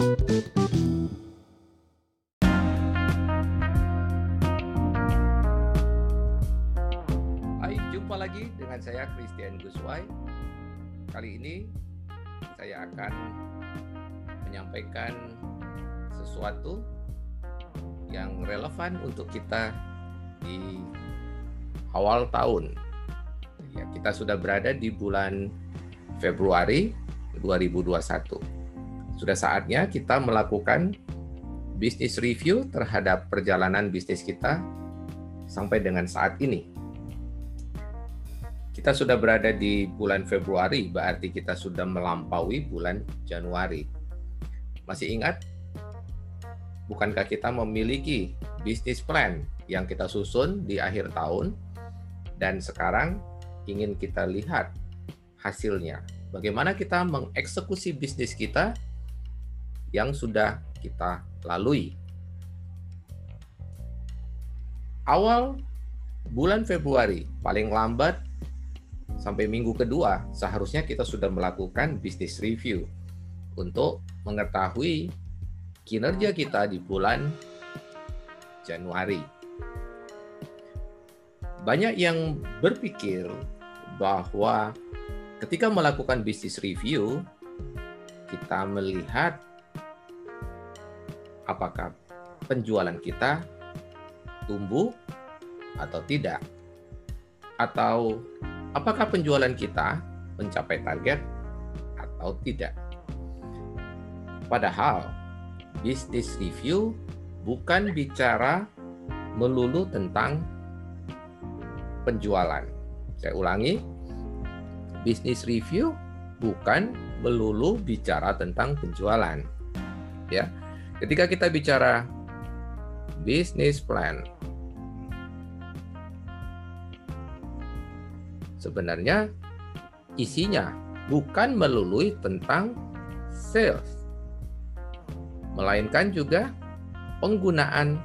Hai, jumpa lagi dengan saya Christian Guswai. Kali ini saya akan menyampaikan sesuatu yang relevan untuk kita di awal tahun. Ya, kita sudah berada di bulan Februari 2021. Sudah saatnya kita melakukan bisnis review terhadap perjalanan bisnis kita sampai dengan saat ini. Kita sudah berada di bulan Februari, berarti kita sudah melampaui bulan Januari. Masih ingat? Bukankah kita memiliki bisnis plan yang kita susun di akhir tahun dan sekarang ingin kita lihat hasilnya. Bagaimana kita mengeksekusi bisnis kita yang sudah kita lalui. Awal bulan Februari, paling lambat sampai minggu kedua, seharusnya kita sudah melakukan bisnis review untuk mengetahui kinerja kita di bulan Januari. Banyak yang berpikir bahwa ketika melakukan bisnis review, kita melihat apakah penjualan kita tumbuh atau tidak, atau apakah penjualan kita mencapai target atau tidak. Padahal, bisnis review bukan bicara melulu tentang penjualan. Saya ulangi, bisnis review bukan melulu bicara tentang penjualan. Ya. Ketika kita bicara bisnis plan, sebenarnya isinya bukan melulu tentang sales, melainkan juga penggunaan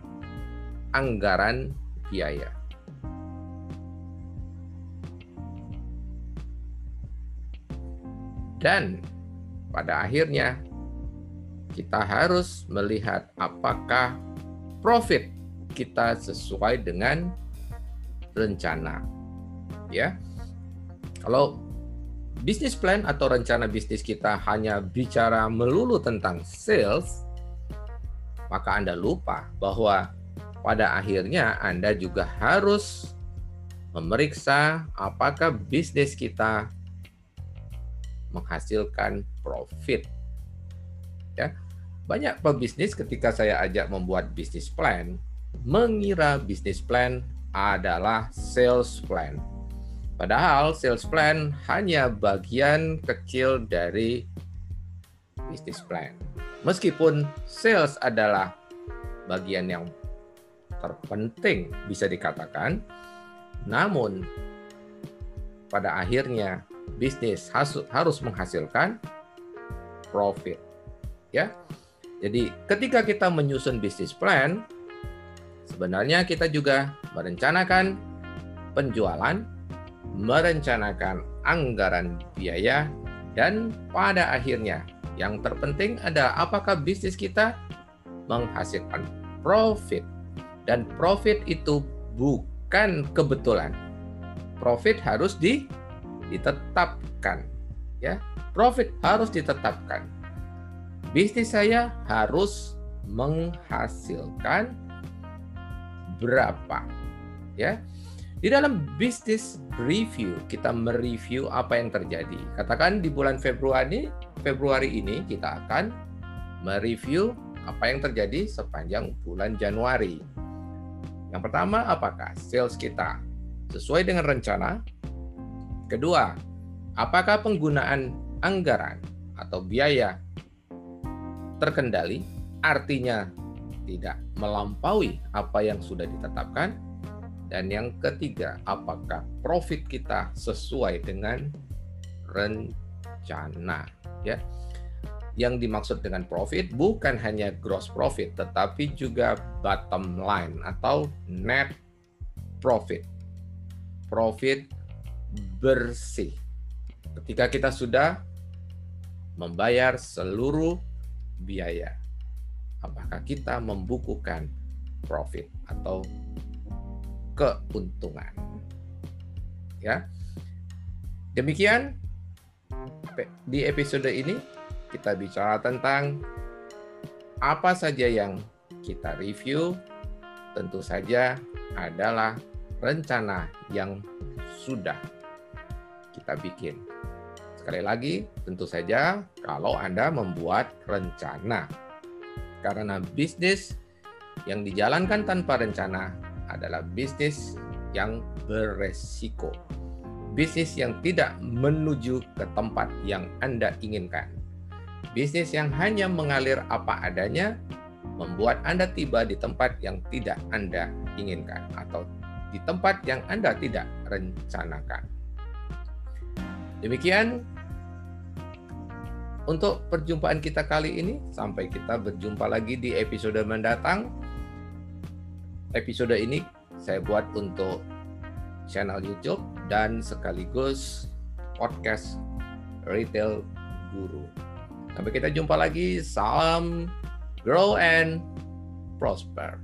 anggaran biaya. Dan pada akhirnya kita harus melihat apakah profit kita sesuai dengan rencana. Ya. Kalau bisnis plan atau rencana bisnis kita hanya bicara melulu tentang sales, maka Anda lupa bahwa pada akhirnya Anda juga harus memeriksa apakah bisnis kita menghasilkan profit. Ya. Banyak pebisnis ketika saya ajak membuat bisnis plan, mengira bisnis plan adalah sales plan. Padahal sales plan hanya bagian kecil dari bisnis plan. Meskipun sales adalah bagian yang terpenting bisa dikatakan, namun pada akhirnya bisnis harus menghasilkan profit. Ya. Jadi ketika kita menyusun bisnis plan, sebenarnya kita juga merencanakan penjualan, merencanakan anggaran biaya dan pada akhirnya yang terpenting adalah apakah bisnis kita menghasilkan profit. Dan profit itu bukan kebetulan. Profit harus di ditetapkan ya profit harus ditetapkan bisnis saya harus menghasilkan berapa? Ya di dalam bisnis review kita mereview apa yang terjadi. Katakan di bulan Februari Februari ini kita akan mereview apa yang terjadi sepanjang bulan Januari. Yang pertama apakah sales kita sesuai dengan rencana? Kedua, apakah penggunaan anggaran atau biaya terkendali, artinya tidak melampaui apa yang sudah ditetapkan? Dan yang ketiga, apakah profit kita sesuai dengan rencana? Ya, yang dimaksud dengan profit bukan hanya gross profit, tetapi juga bottom line atau net profit. Profit bersih. Ketika kita sudah membayar seluruh biaya. Apakah kita membukukan profit atau keuntungan? Ya. Demikian di episode ini kita bicara tentang apa saja yang kita review tentu saja adalah rencana yang sudah kita bikin. Sekali lagi, tentu saja kalau Anda membuat rencana. Karena bisnis yang dijalankan tanpa rencana adalah bisnis yang beresiko. Bisnis yang tidak menuju ke tempat yang Anda inginkan. Bisnis yang hanya mengalir apa adanya membuat Anda tiba di tempat yang tidak Anda inginkan atau di tempat yang Anda tidak rencanakan. Demikian untuk perjumpaan kita kali ini. Sampai kita berjumpa lagi di episode mendatang. Episode ini saya buat untuk channel YouTube dan sekaligus podcast Retail Guru. Sampai kita jumpa lagi. Salam grow and prosper.